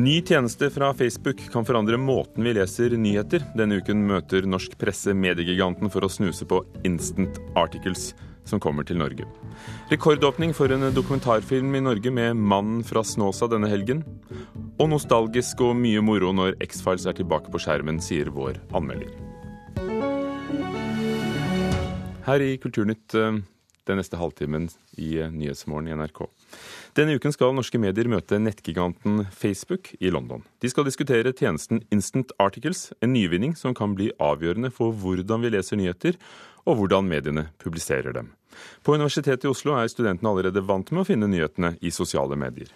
Ny tjeneste fra Facebook kan forandre måten vi leser nyheter. Denne uken møter norsk presse mediegiganten for å snuse på Instant Articles, som kommer til Norge. Rekordåpning for en dokumentarfilm i Norge med 'Mannen fra Snåsa' denne helgen. Og nostalgisk og mye moro når X-Files er tilbake på skjermen, sier vår anmelder. Her i Kulturnytt eh, den neste halvtimen i Nyhetsmorgen i NRK. Denne uken skal norske medier møte nettgiganten Facebook i London. De skal diskutere tjenesten Instant Articles, en nyvinning som kan bli avgjørende for hvordan vi leser nyheter, og hvordan mediene publiserer dem. På Universitetet i Oslo er studentene allerede vant med å finne nyhetene i sosiale medier.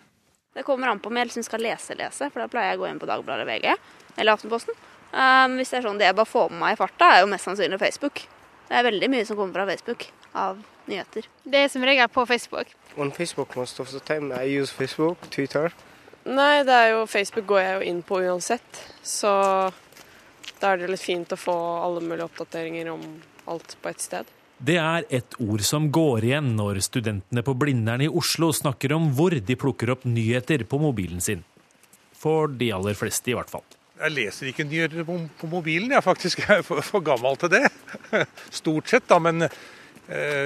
Det kommer an på om jeg liksom skal lese-lese, for da pleier jeg å gå inn på Dagbladet VG eller Aftenposten. Um, hvis det er sånn det jeg bare får med meg i farta, er jo mest sannsynlig Facebook. Det er veldig mye som kommer fra Facebook av nyheter. Det er som regel på Facebook. On Facebook most of the time I use Facebook, Twitter. Nei, det er jo Facebook går jeg jo inn på uansett. Så da er det litt fint å få alle mulige oppdateringer om alt på ett sted. Det er et ord som går igjen når studentene på Blindern i Oslo snakker om hvor de plukker opp nyheter på mobilen sin. For de aller fleste, i hvert fall. Jeg leser ikke nyheter på, på mobilen, jeg er faktisk for, for gammel til det. Stort sett, da. Men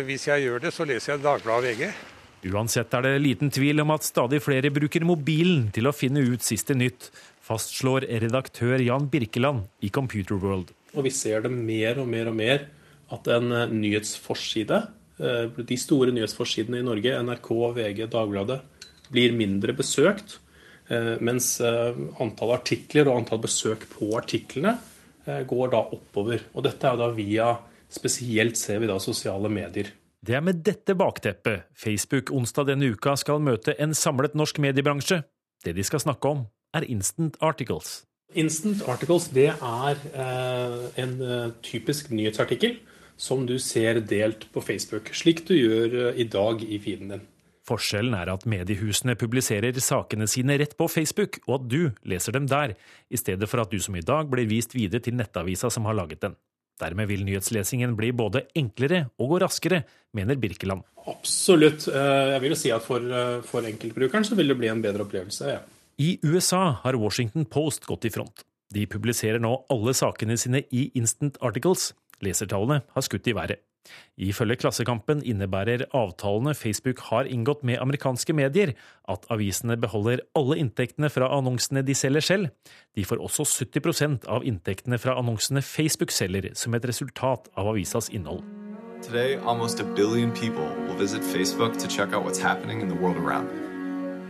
hvis jeg gjør det, så leser jeg Dagbladet VG. Uansett er det liten tvil om at stadig flere bruker mobilen til å finne ut siste nytt, fastslår redaktør Jan Birkeland i Computer World. Og vi ser det mer og mer og mer at en eh, nyhetsforside, eh, de store nyhetsforsidene i Norge, NRK, VG, Dagbladet, blir mindre besøkt. Eh, mens antall artikler og antall besøk på artiklene går da oppover. Og dette er jo da via Spesielt ser vi da sosiale medier. Det er med dette bakteppet Facebook onsdag denne uka skal møte en samlet norsk mediebransje. Det de skal snakke om, er Instant Articles. Instant Articles det er eh, en eh, typisk nyhetsartikkel som du ser delt på Facebook, slik du gjør eh, i dag i feeden din. Forskjellen er at mediehusene publiserer sakene sine rett på Facebook, og at du leser dem der, i stedet for at du som i dag blir vist videre til nettavisa som har laget den. Dermed vil nyhetslesingen bli både enklere og gå raskere, mener Birkeland. Absolutt. Eh, jeg vil jo si at for, eh, for enkeltbrukeren så vil det bli en bedre opplevelse. ja. I USA har Washington Post gått i front. De publiserer nå alle sakene sine i Instant Articles. Lesertallene har skutt i været. Ifølge Klassekampen innebærer avtalene Facebook har inngått med amerikanske medier, at avisene beholder alle inntektene fra annonsene de selger selv. De får også 70% av inntektene fra annonsene Facebook selger, som et resultat av avisas innhold. Today, almost a billion people will visit Facebook to check out what's happening in the world around them.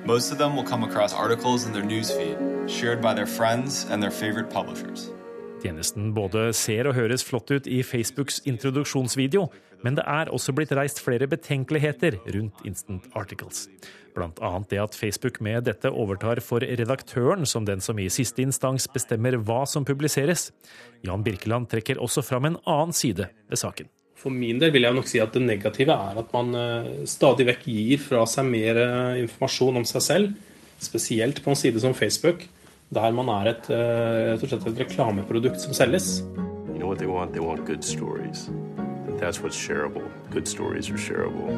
Most of them will come across articles in their newsfeed, shared by their friends and their favorite publishers. Tjenesten både ser og høres flott ut i Facebooks introduksjonsvideo, men det er også blitt reist flere betenkeligheter rundt Instant Articles. Blant annet det at Facebook med dette overtar for redaktøren som den som i siste instans bestemmer hva som publiseres. Jan Birkeland trekker også fram en annen side ved saken. For min del vil jeg nok si at det negative er at man eh, stadig vekk gir fra seg mer eh, informasjon om seg selv, spesielt på en side som Facebook der man er et, eh, rett og slett et reklameprodukt som selges. You know what they want? They want good stories. That's what's shareable. Good stories are shareable.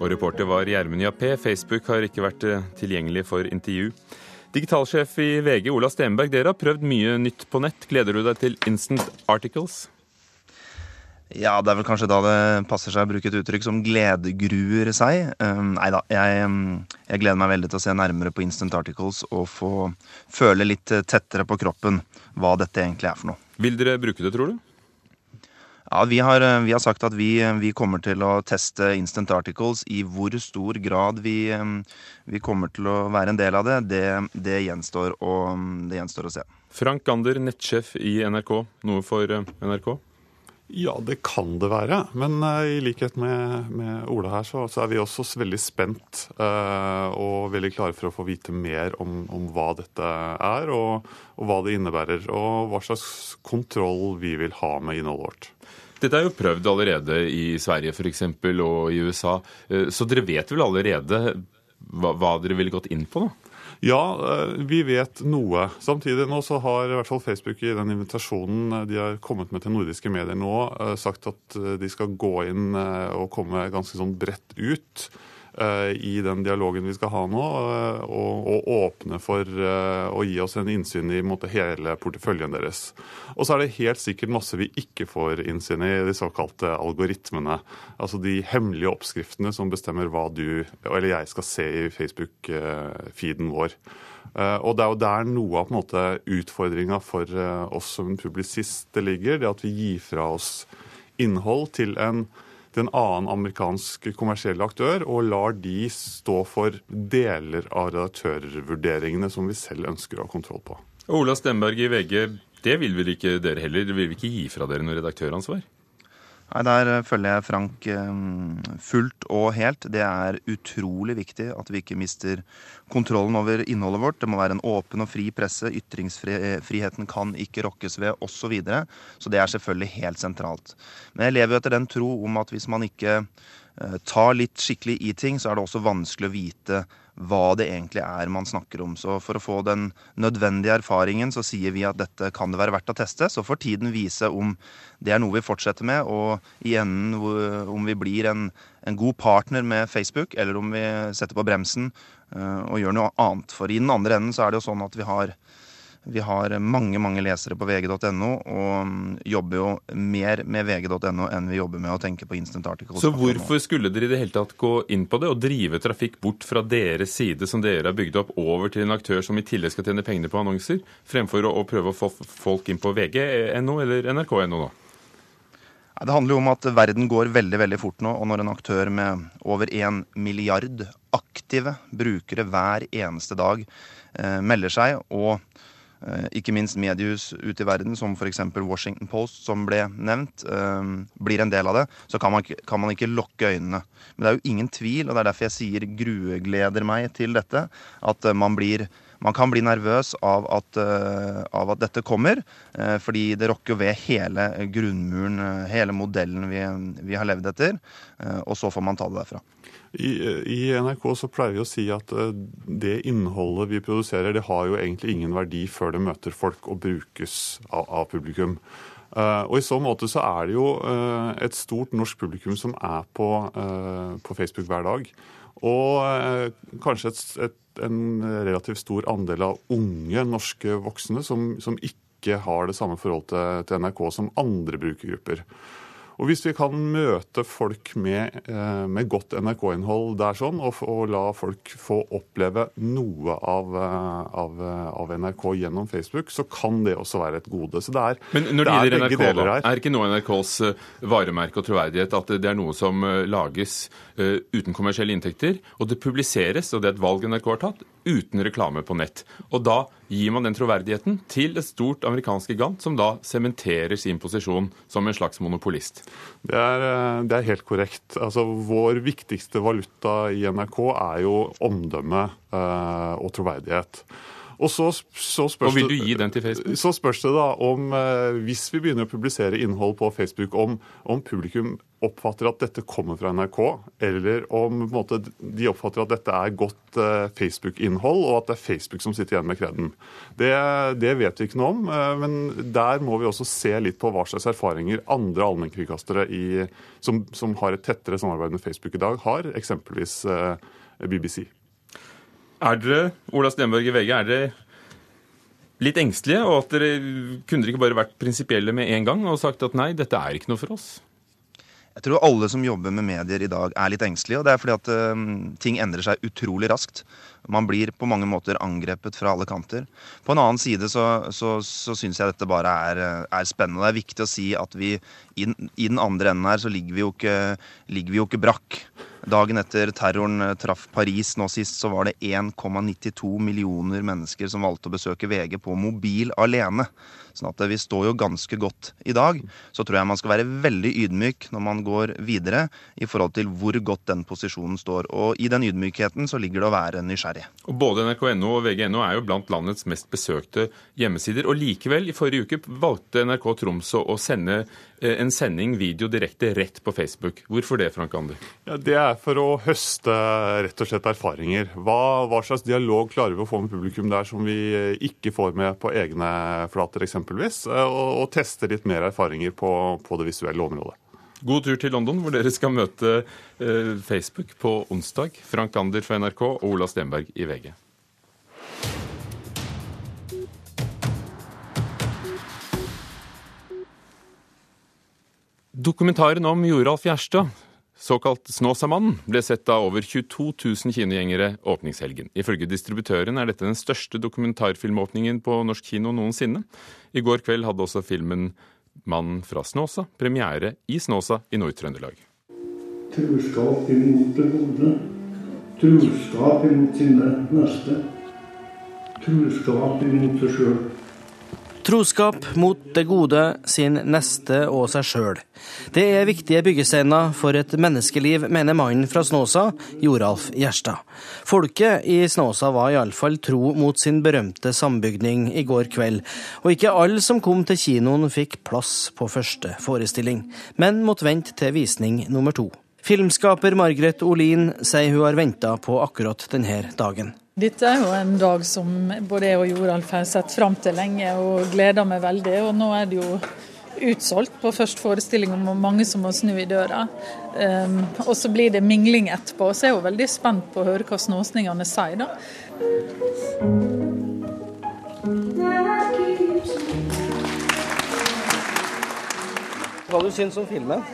Og reporter var Gjermund Jappé. Facebook har ikke vært eh, tilgjengelig for intervju. Digitalsjef i VG, Ola Stenberg, dere har prøvd mye nytt på nett. Gleder du deg til Instant Articles? Ja, det er vel kanskje da det passer seg å bruke et uttrykk som gledegruer seg. Um, nei da, jeg, um, jeg, gleder meg veldig til å se nærmere på Instant Articles og få føle litt tettere på kroppen hva dette egentlig er for noe. Vil dere bruke det, tror du? Ja, vi har, uh, vi har sagt at vi, vi, kommer til å teste Instant Articles. I hvor stor grad vi, um, vi kommer til å være en del av det, det, det, gjenstår, å, det gjenstår å se. Frank Gander, nettsjef i NRK. Noe for NRK? Ja, det kan det være. Men uh, i likhet med, med Ola her, så, så, er vi også veldig spent uh, og veldig klare for å få vite mer om, om hva dette er, og, og, hva det innebærer. Og hva slags kontroll vi vil ha med innholdet vårt. Dette er jo prøvd allerede i Sverige f.eks. og i USA, uh, så dere vet vel allerede hva, hva dere ville gått inn på? da? Ja, eh, vi vet noe. Samtidig nå så har i hvert fall Facebook i den invitasjonen eh, de har kommet med til nordiske medier nå, eh, sagt at de skal gå inn og komme ganske sånn bredt ut. Eh, i den dialogen vi skal ha nå, eh, og, åpne for eh, å gi oss en innsyn i hele porteføljen deres. Og så er det helt sikkert masse vi ikke får innsyn i, de såkalte algoritmene. Altså de hemmelige oppskriftene som bestemmer hva du eller jeg skal se i Facebook-feeden vår. Og det er jo der noe av på en måte utfordringa for oss som publisist ligger. Det at vi gir fra oss innhold til en til en annen amerikansk kommersiell aktør, og lar de stå for deler av redaktørvurderingene som vi selv ønsker å ha kontroll på. Ola Stenberg i VG, det vil vel ikke dere heller? Dere vil ikke gi fra dere noe redaktøransvar? Nei, Der eh, følger jeg Frank eh, fullt og helt. Det er utrolig viktig at vi ikke mister kontrollen over innholdet vårt. Det må være en åpen og fri presse. Ytringsfriheten kan ikke rokkes ved, osv. Så, videre. så det er selvfølgelig helt sentralt. Men jeg lever jo etter den tro om at hvis man ikke eh, tar litt skikkelig i ting, så er det også vanskelig å vite hva det egentlig er man snakker om. Så for å få den nødvendige erfaringen, så sier vi at dette kan det være verdt å teste. Så får tiden vise om det er noe vi fortsetter med, og i enden om vi blir en, en god partner med Facebook, eller om vi setter på bremsen uh, og gjør noe annet. For i den andre enden så er det jo sånn at vi har vi har mange mange lesere på vg.no, og mm, jobber jo mer med vg.no enn vi jobber med å tenke på instant articles. Så hvorfor skulle dere i det hele tatt gå inn på det og drive trafikk bort fra deres side, som dere har bygd opp, over til en aktør som i tillegg skal tjene penger på annonser, fremfor å, å prøve å få folk inn på vg.no eller nrk.no nå? Det handler jo om at verden går veldig veldig fort nå, og når en aktør med over en milliard aktive brukere hver eneste dag eh, melder seg og ikke minst mediehus ute i verden, som f.eks. Washington Post, som ble nevnt, eh, blir en del av det, så kan man, kan man, ikke lukke øynene. Men det er jo ingen tvil, og det er derfor jeg sier gruegleder meg til dette, at eh, man blir man kan bli nervøs av at, av at dette kommer, fordi det rokker ved hele grunnmuren, hele modellen vi, vi har levd etter. Og så får man ta det derfra. I, I, NRK så pleier vi å si at eh, det innholdet vi produserer, det har jo egentlig ingen verdi før det møter folk og brukes av, av publikum. Uh, og I så måte så er det jo uh, et stort norsk publikum som er på, uh, på Facebook hver dag. Og kanskje et, et, en relativt stor andel av unge norske voksne som, som ikke har det samme forholdet til, til NRK som andre brukergrupper. Og hvis vi kan møte folk med, eh, med godt NRK-innhold der sånn, og, og, la folk få oppleve noe av, eh, av, av, NRK gjennom Facebook, så kan det også være et gode. Så det er, Men når det, det gjelder NRK, da, er ikke noe NRKs eh, varemerke og troverdighet at det er noe som lages uten kommersielle inntekter, og det publiseres, og det er et valg NRK har tatt, uten reklame på nett. Og da gir man den troverdigheten til et stort amerikansk gigant, som da sementerer sin posisjon som en slags monopolist. Det er, eh, det er helt korrekt. Altså, vår viktigste valuta i NRK er jo omdømme eh, og troverdighet. Og så, så, spørs og vil du gi den til Facebook? Så spørs det da om, eh, hvis vi begynner å publisere innhold på Facebook, om, om publikum oppfatter at dette kommer fra NRK, eller om måte, de oppfatter at dette er godt eh, Facebook-innhold, og at det er Facebook som sitter igjen med kreden. Det, det, vet vi ikke noe om, eh, men der må vi også se litt på hva slags erfaringer andre allmennkringkastere som, som, har et tettere samarbeid med Facebook i dag, har, eksempelvis eh, BBC. Er dere, Ola Stenberg i VG, er dere litt engstelige? Og at dere kunne ikke bare vært prinsipielle med en gang og sagt at nei, dette er ikke noe for oss? Jeg tror alle som jobber med medier i dag er litt engstelige. og Det er fordi at um, ting endrer seg utrolig raskt. Man blir på mange måter angrepet fra alle kanter. På en annen side så, så, så syns jeg dette bare er, er, spennende. Det er viktig å si at vi i, i den andre enden her så ligger vi jo ikke, ligger vi jo ikke brakk. Dagen etter terroren eh, traff Paris nå sist, så var det 1,92 millioner mennesker som valgte å besøke VG på mobil alene. Sånn at vi står jo ganske godt i dag. Så tror jeg man skal være veldig ydmyk når man går videre i forhold til hvor godt den posisjonen står. Og i den ydmykheten så ligger det å være nysgjerrig. Og Både nrk.no og vg.no er jo blant landets mest besøkte hjemmesider. Og likevel, i forrige uke valgte NRK Tromsø å sende eh, en sending video direkte rett på Facebook. Hvorfor det, Frank Ander? Ja, det er for å høste rett og slett erfaringer. Hva, hva slags dialog klarer vi å få med publikum der som vi ikke får med på egne flater, eksempelvis? eh, og, og teste litt mer erfaringer på, på det visuelle området. God tur til London, hvor dere skal møte eh, Facebook på onsdag. Frank Ander fra NRK og Ola Stenberg i VG. Dokumentaren om Joralf Gjerstad, såkalt Snåsamannen, ble sett av over 22 000 kinogjengere åpningshelgen. Ifølge distributøren er dette den største dokumentarfilmåpningen på norsk kino noensinne. I går kveld hadde også filmen 'Mannen fra Snåsa' premiere i Snåsa i Nord-Trøndelag. Truskap imot det gode. Truskap imot sine neste. Truskap imot seg sjøl. Troskap mot det gode, sin neste og seg sjøl. Det er viktige byggesteiner for et menneskeliv, mener mannen fra Snåsa, Joralf Gjerstad. Folket i Snåsa var iallfall tro mot sin berømte sambygning i går kveld, og ikke alle som kom til kinoen fikk plass på første forestilling, men måtte vente til visning nummer to. Filmskaper Margaret Olin sier hun har venta på akkurat denne dagen. Dette er jo en dag som både jeg og Joralf har sett fram til lenge og gleder meg veldig. Og nå er det jo utsolgt på første forestilling og mange som må snu i døra. Um, og så blir det mingling etterpå. Så jeg er jo veldig spent på å høre hva snåsningene sier, da. Hva du syns om filmen?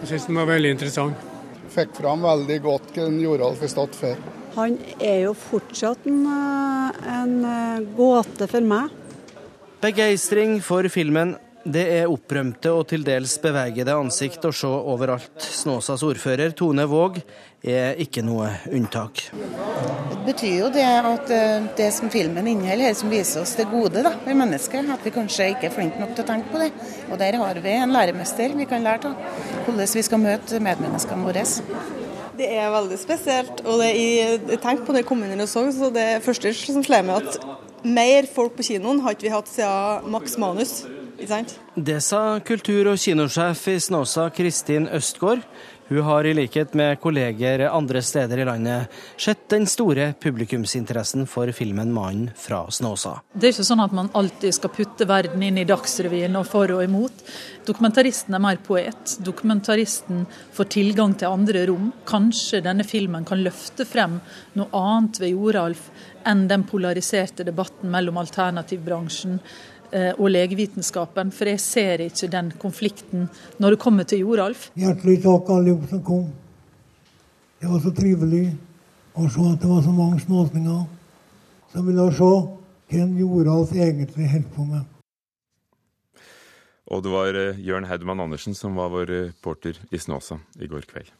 Jeg syns den var veldig interessant. Fikk fram veldig godt hva Joralf har stått for. Han er jo fortsatt en, eh, en eh, gåte for meg. Begeistring for filmen. Det er opprømte og til dels bevegede ansikt å se overalt. Snåsas ordfører Tone Våg er ikke noe unntak. Det betyr jo det at eh, det som filmen inneholder, som viser oss det gode da, ved mennesket, at vi kanskje ikke er flinke nok til å tenke på det. Og der har vi en læremester vi kan lære av. Hvordan vi skal møte medmenneskene våre. Det er veldig spesielt. og det, Jeg tenkte på det jeg kom inn og så, det første som slår meg at mer folk på kinoen har ikke vi hatt siden Max Manus. Ikke sant? Det sa kultur- og kinosjef i Snåsa, Kristin Østgaard. Hun har i likhet med kolleger andre steder i landet sett den store publikumsinteressen for filmen 'Mannen fra Snåsa'. Det er ikke sånn at man alltid skal putte verden inn i Dagsrevyen og for og imot. Dokumentaristen er mer poet. Dokumentaristen får tilgang til andre rom. Kanskje denne filmen kan løfte frem noe annet ved Joralf enn den polariserte debatten mellom alternativbransjen og legevitenskapen, for jeg ser ikke den konflikten når det kommer til Joralf. Hjertelig takk alle som kom. Det var så trivelig å se at det var så mange snåsninger som ville se hvem Joralf egentlig holdt på med. Og det var eh, Jørn Haudmann Andersen som var vår reporter i Snåsa i går kveld.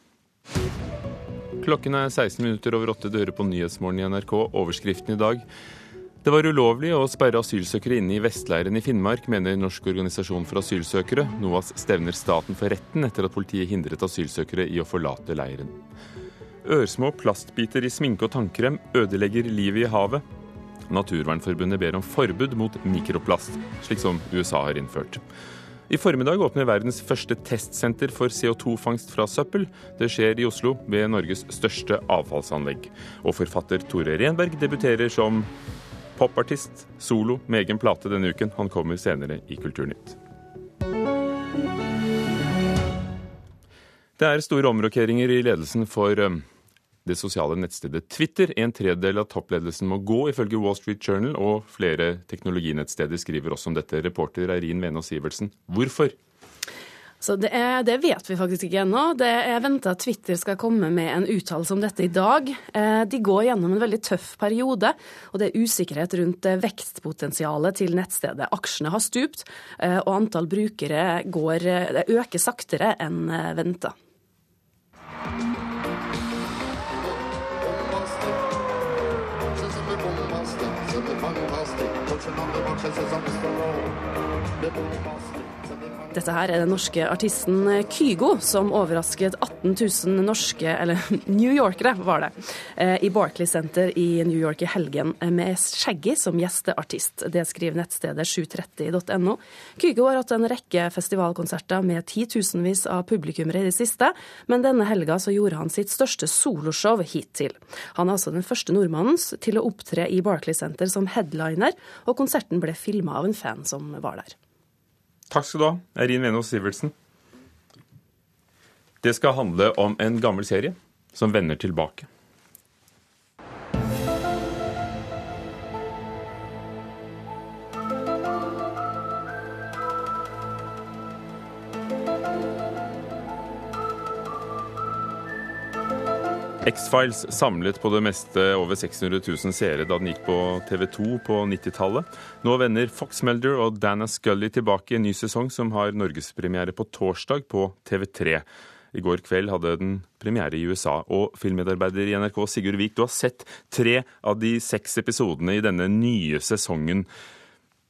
Klokken er 16 minutter over åtte. Du hører på Nyhetsmorgen i NRK. Overskriften i dag. Det var ulovlig å sperre asylsøkere inne i Vestleiren i Finnmark, mener Norsk organisasjon for asylsøkere. NOAS stevner staten for retten etter at politiet hindret asylsøkere i å forlate leiren. Ørsmå plastbiter i sminke og tannkrem ødelegger livet i havet. Naturvernforbundet ber om forbud mot mikroplast, slik som USA har innført. I formiddag åpner verdens første testsenter for CO2-fangst fra søppel. Det skjer i Oslo, ved Norges største avfallsanlegg. Og forfatter Tore Renberg debuterer som popartist solo med egen plate denne uken. Han kommer senere i Kulturnytt. Det er store omrokeringer i ledelsen for um, det sosiale nettstedet Twitter. En tredjedel av toppledelsen må gå, ifølge Wall Street Journal, og flere teknologinettsteder skriver også om dette. Reporter Eirin Venås Sivertsen, hvorfor? Så det, er, det, vet vi faktisk ikke ennå. Er venta at Twitter skal komme med en uttalelse om dette i dag. Eh, de går gjennom en veldig tøff periode, og det er usikkerhet rundt eh, vekstpotensialet til nettstedet. Aksjene har stupt, eh, og antall brukere går, øker saktere enn venta. Dette her er den norske artisten Kygo, som overrasket 18 000 norske, eller New Yorkere var det, eh, i Barclay Center i New York i helgen med Shaggy som gjesteartist. Det skriver nettstedet 730.no. Kygo har hatt en rekke festivalkonserter med titusenvis av publikummere i det siste, men denne helga så gjorde han sitt største soloshow hittil. Han er altså den første nordmannen til å opptre i Barclay Center som headliner, og konserten ble filma av en fan som var der. Takk skal du ha, Eirin Venås Sivertsen. Det skal handle om en gammel serie som vender tilbake. X-Files samlet på det meste over 600 000 seere da den gikk på TV2 på 90-tallet. Nå vender Fox Melder og Dana Scully tilbake i en ny sesong som har norgespremiere på torsdag på TV3. I går kveld hadde den premiere i USA. Og filmmedarbeider i NRK Sigurd Vik, du har sett tre av de seks episodene i denne nye sesongen.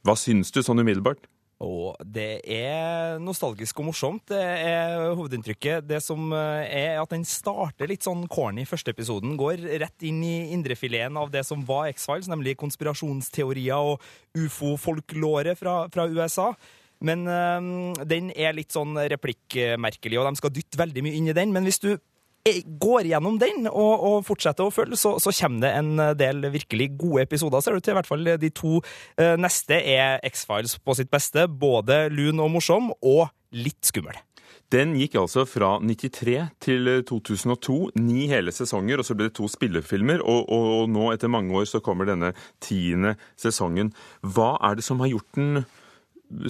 Hva syns du sånn umiddelbart? Og det er nostalgisk og morsomt. Det er hovedinntrykket. Det som eh, er at den starter litt sånn corny første episoden. Går rett inn i indrefileten av det som var X-Files, nemlig konspirasjonsteorier og ufo-folklore fra, fra USA. Men øh, den er litt sånn replikkmerkelig, og de skal dytte veldig mye inn i den. Men hvis du går gjennom den og, og fortsetter å følge, så, så, kommer det en del virkelig gode episoder, ser ut til. I hvert fall de to uh, neste er X-Files på sitt beste. Både lun og morsom, og litt skummel. Den gikk altså fra 93 til 2002, ni hele sesonger, og så ble det to spillefilmer. Og, og, og nå, etter mange år, så kommer denne tiende sesongen. Hva er det som har gjort den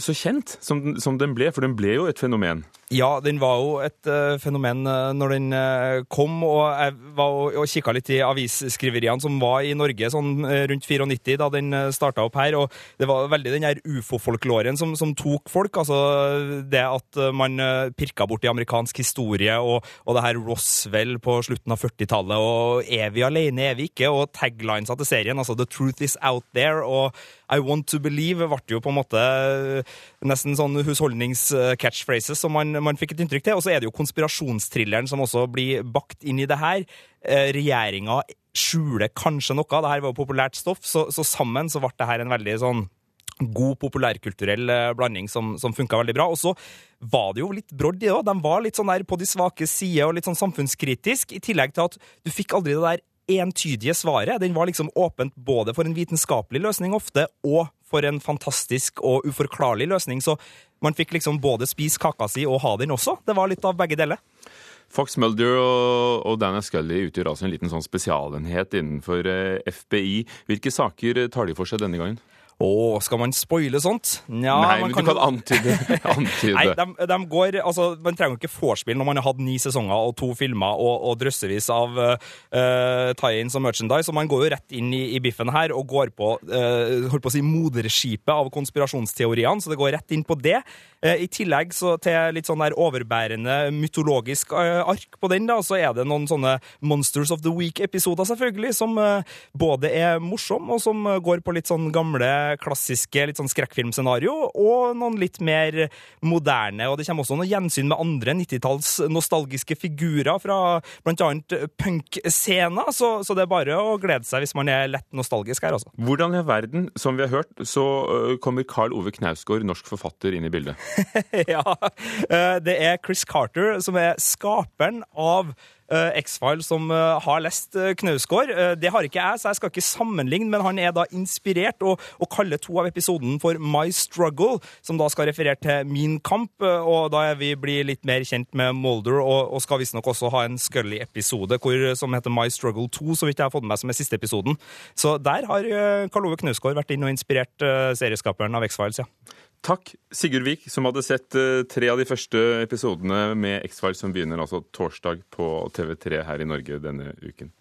så kjent som, som, den ble, for den ble jo et fenomen. Ja, den var jo et uh, fenomen uh, når den uh, kom, og jeg var og, og kikka litt i avisskriveriene som var i Norge sånn rundt 94 da den uh, starta opp her, og det var veldig den der ufo-folklåren som, som, tok folk. Altså det at man uh, pirka i amerikansk historie, og, og det her Roswell på slutten av 40-tallet, og er vi alene, er vi ikke, og taglinesa til serien, altså The truth is out there, og i want to believe ble jo på en måte nesten sånn husholdnings-catchphrases som man, man, fikk et inntrykk til. Og så er det jo konspirasjonstrilleren som også blir bakt inn i det her. Eh, Regjeringa skjuler kanskje noe. Det her var jo populært stoff, så, så sammen så ble det her en veldig sånn god populærkulturell eh, blanding som, som funka veldig bra. Og så var det jo litt brodd i det òg. De var litt sånn der på de svake sider og litt sånn samfunnskritisk, i tillegg til at du fikk aldri det der entydige svaret. Den var liksom åpent både for en vitenskapelig løsning ofte, og for en fantastisk og uforklarlig løsning. Så man fikk liksom både spise kaka si og ha den også. Det var litt av begge deler. Fox Mulder og, og Dana Scully utgjør altså en liten sånn spesialenhet innenfor eh, FBI. Hvilke saker tar de for seg denne gangen? Å, skal man spoile sånt? Nja, Nei, men kan du kan antyde, antyde. Nei, de, de, går, altså, Man trenger jo ikke vorspiel når man har hatt ni sesonger og to filmer og, og drøssevis av uh, tie-ins og merchandise, og man går jo rett inn i, i biffen her og går på, uh, holdt på å si, moderskipet av konspirasjonsteoriene, så det går rett inn på det. Uh, I tillegg så, til litt sånn der overbærende mytologisk ark på den, da, så er det noen sånne Monsters of the Week-episoder, selvfølgelig, som både er morsom og som går på litt sånn gamle klassiske litt sånn skrekkfilmscenario, og noen litt mer moderne. Og det kommer også noen gjensyn med andre 90-talls nostalgiske figurer fra bl.a. punkscener, så, så det er bare å glede seg hvis man er lett nostalgisk her, altså. Hvordan i verden, som vi har hørt, så kommer Carl Ove Knausgård, norsk forfatter, inn i bildet? ja, det er Chris Carter som er skaperen av X-File som uh, har lest uh, Knausgård. det har ikke jeg, så jeg skal ikke sammenligne, men han er da inspirert og, og kaller to av episoden for My Struggle, som da skal referere til Min kamp. og da vi blir litt mer kjent med Molder, og, og skal visstnok også ha en Scully-episode som heter My Struggle 2, så vidt jeg har fått med meg som er siste episoden. Så der har Karl Ove Knausgård vært inn og inspirert serieskaperen av X-Files, ja. Takk, Sigurd Vik, som hadde sett uh, tre av de første episodene med X-Files, som begynner altså torsdag på TV3 her i Norge denne uken.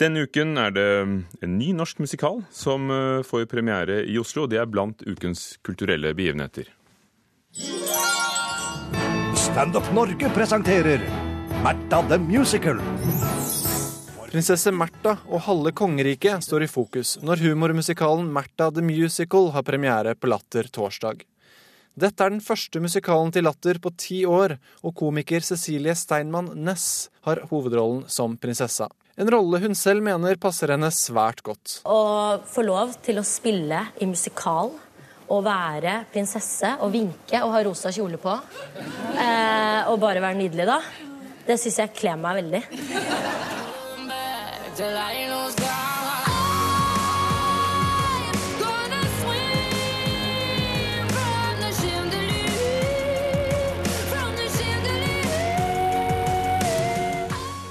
Denne uken er det mm, en ny norsk musikal som uh, får premiere i Oslo. Det er blant ukens kulturelle begivenheter. Standup Norge presenterer Märtha the Musical. Prinsesse Märtha og halve kongeriket står i fokus når humormusikalen Märtha the Musical har premiere på Latter torsdag. Dette er den første musikalen til Latter på ti år, og komiker Cecilie Steinmann Næss har hovedrollen som prinsessa. En rolle hun selv mener passer henne svært godt. Å få lov til å spille i musikal og være prinsesse og vinke og ha rosa kjole på, eh, og bare være nydelig, da, det syns jeg kler meg veldig.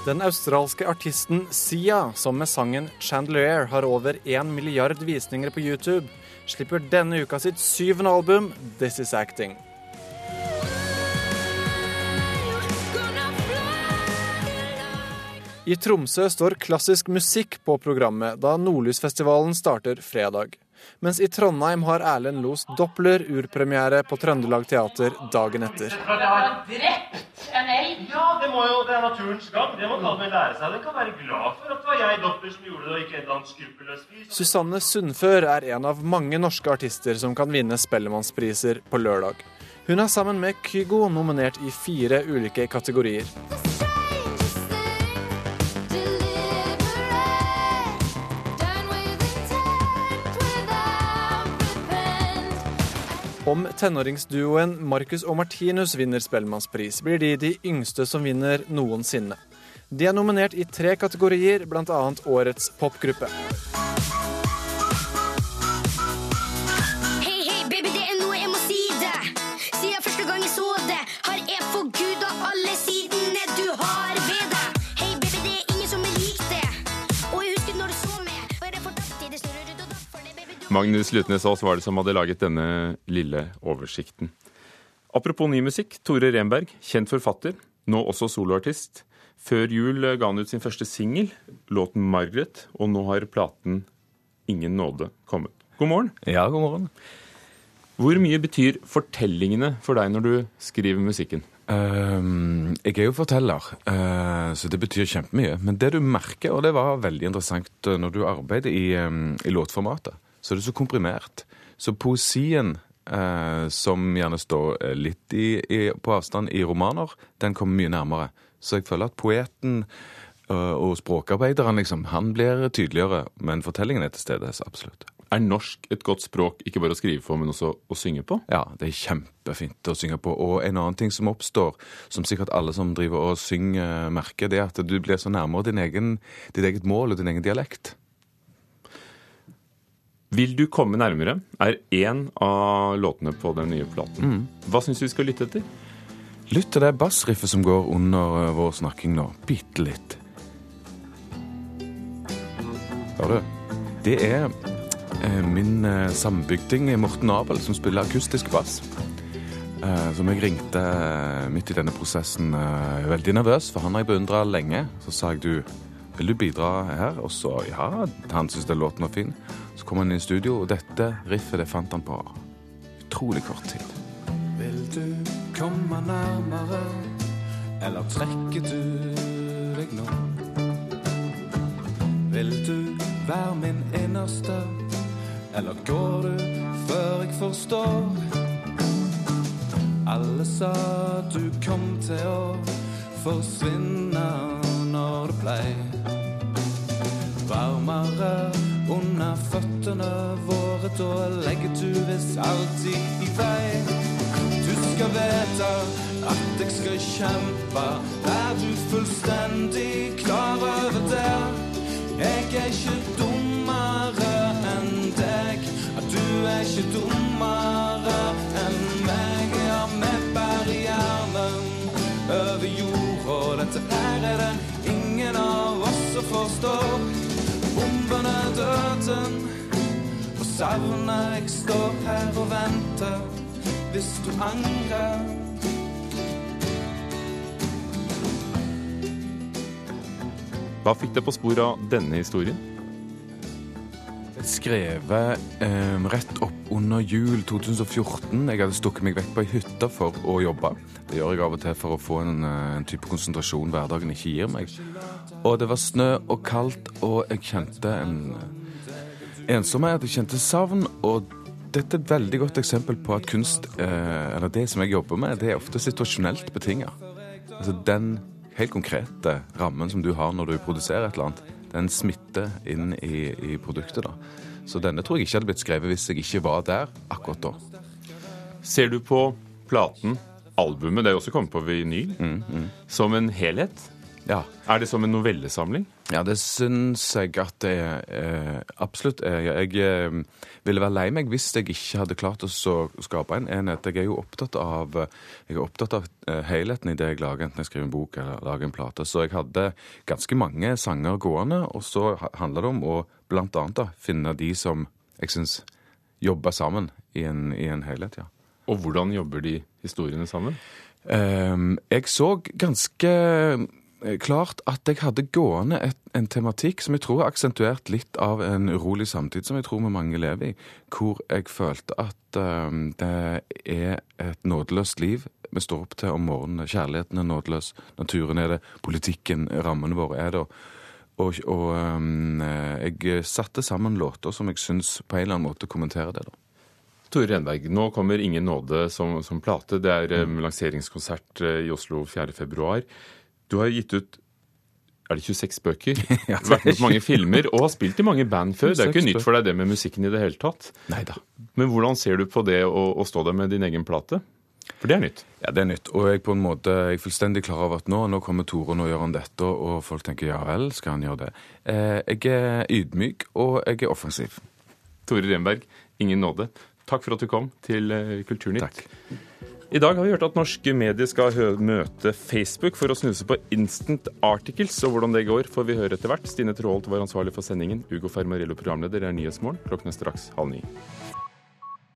Den australske artisten Sia, som med sangen 'Chandelier' har over én milliard visninger på YouTube, slipper denne uka sitt syvende album, 'This Is Acting'. I Tromsø står klassisk musikk på programmet da Nordlysfestivalen starter fredag. Mens i Trondheim har Erlend Los Doppler urpremiere på Trøndelag Teater dagen etter. Jeg har drept en elg? Ja, det, må jo, det er naturens gang. Det må kalven lære seg. Den kan være glad for at det var jeg, Doppler, som gjorde det, og ikke en eller annen skruppelløs fyr. Susanne Sundfør er en av mange norske artister som kan vinne Spellemannspriser på lørdag. Hun er sammen med Kygo nominert i fire ulike kategorier. Om tenåringsduoen Marcus og Martinus vinner Spellemannspris, blir de de yngste som vinner noensinne. De er nominert i tre kategorier, bl.a. Årets popgruppe. Magnus Lutnes Aas var det som hadde laget denne lille oversikten. Apropos ny musikk. Tore Renberg, kjent forfatter, nå også soloartist. Før jul ga han ut sin første singel, låten 'Margaret', og nå har platen 'Ingen nåde' kommet. God morgen. Ja, god morgen. Hvor mye betyr fortellingene for deg når du skriver musikken? Ehm, jeg er jo forteller, uh, så det betyr kjempemye. Men det du merker, og det var veldig interessant eh, når du arbeider i, um, i låtformatet, så er det så komprimert. Så poesien eh, som gjerne står eh, litt i, i, på avstand i romaner, den kommer mye nærmere. Så jeg føler at poeten eh, og språkarbeideren, liksom, han blir tydeligere, men fortellingen er til stede, så absolutt. Er norsk et godt språk ikke bare å skrive for, men også å synge på? Ja, det er kjempefint å synge på. Og en annen ting som oppstår, som sikkert alle som driver og synger merker, det er at du blir så nærmere din egen, ditt eget mål og din egen dialekt. Vil du komme nærmere er én av låtene på den nye platen. Hva syns du vi skal lytte etter? Lytt til det bassriffet som går under eh, vår snakking nå. Bitte litt. Hører du? Det er eh, min eh, sambygding Morten Abel som spiller akustisk bass. Som jeg ringte midt i denne prosessen veldig nervøs, for han har jeg beundra lenge. Så sa jeg du, vil du bidra her? Og så ja, han syntes den låten var fin. Kom han inn i studio, og dette riffet det fant han på utrolig kort tid. Vil du komme nærmere, eller trekker du deg nå? Vil du være min innerste, eller går du før jeg forstår? Alle sa du kom til å forsvinne når det blei varmere under føttene våre. Da legger du visst alltid i vei. Du skal vite at jeg skal kjempe. Er du fullstendig klar over det? Jeg er ikke dummere enn deg. At du er ikke dummere enn meg. Ja, vi bærer hjernen over jorda. Dette her er det ingen av oss som forstår. Døden, og savner jeg står her og venter. Hvis du angrer Hva fikk deg på sporet av denne historien? Skrevet eh, rett opp under jul 2014. Jeg hadde stukket meg vekk på ei hytte for å jobbe. Det gjør jeg av og til for å få en, eh, en type konsentrasjon hverdagen ikke gir meg. Og det var snø og kaldt, og jeg kjente en eh, ensomhet. Jeg kjente savn. Og dette er et veldig godt eksempel på at kunst, eh, eller det som jeg jobber med, det er ofte situasjonelt betinga. Altså den helt konkrete rammen som du har når du produserer et eller annet, den smitter inn i, i produktet. da. Så denne tror jeg ikke hadde blitt skrevet hvis jeg ikke var der akkurat da. Ser du på platen, albumet, det er jo også kommet på vinyl, som en helhet? Ja. Er det som en novellesamling? Ja, det syns jeg at det er. Eh, absolutt. Jeg, jeg eh, ville være lei meg hvis jeg ikke hadde klart å skape en enhet. Jeg er jo opptatt av, jeg er opptatt av eh, helheten i det jeg lager, enten jeg skriver en bok eller lager en plate. Så jeg hadde ganske mange sanger gående, og så ha- handler det om å blant annet da, finne de som jeg syns jobber sammen i en, i en helhet, ja. Og hvordan jobber de historiene sammen? Ehm, jeg så ganske eh, klart at jeg hadde gående et, en tematikk som jeg tror er aksentuert litt av en urolig samtid, som jeg tror vi mange lever i, hvor jeg følte at um, det er et nådeløst liv vi står opp til om morgenen. Kjærligheten er nådeløs, naturen er det, politikken, rammene våre er det. Og, og um, jeg satte sammen låter som jeg syns på en eller annen måte kommenterer det. da. Tore Renberg, nå kommer Ingen nåde som, som plate. Det er eh, lanseringskonsert eh, i Oslo 4.2. Du har gitt ut er det 26 bøker? Ja, Vært med på mange filmer og har spilt i mange band før. Det er ikke nytt for deg det med musikken i det hele tatt. Neida. Men hvordan ser du på det å, å stå der med din egen plate? For det er nytt. Ja, det er nytt. Og jeg på en måte, jeg er fullstendig klar over at nå, nå kommer Tore, nå gjør han dette, og folk tenker ja vel, skal han gjøre det? Eh, jeg er ydmyk, og jeg er offensiv. Tore Renberg, ingen nåde. Takk for at du kom til Kulturnytt. Kulturnytt. I dag har vi hørt at norske medier skal møte Facebook for å snuse på instant articles, og hvordan det går får vi høre etter hvert. Stine Tråholt var ansvarlig for sendingen. Ugo Fermarello programleder er Nyhetsmorgen. Klokken er straks halv ni.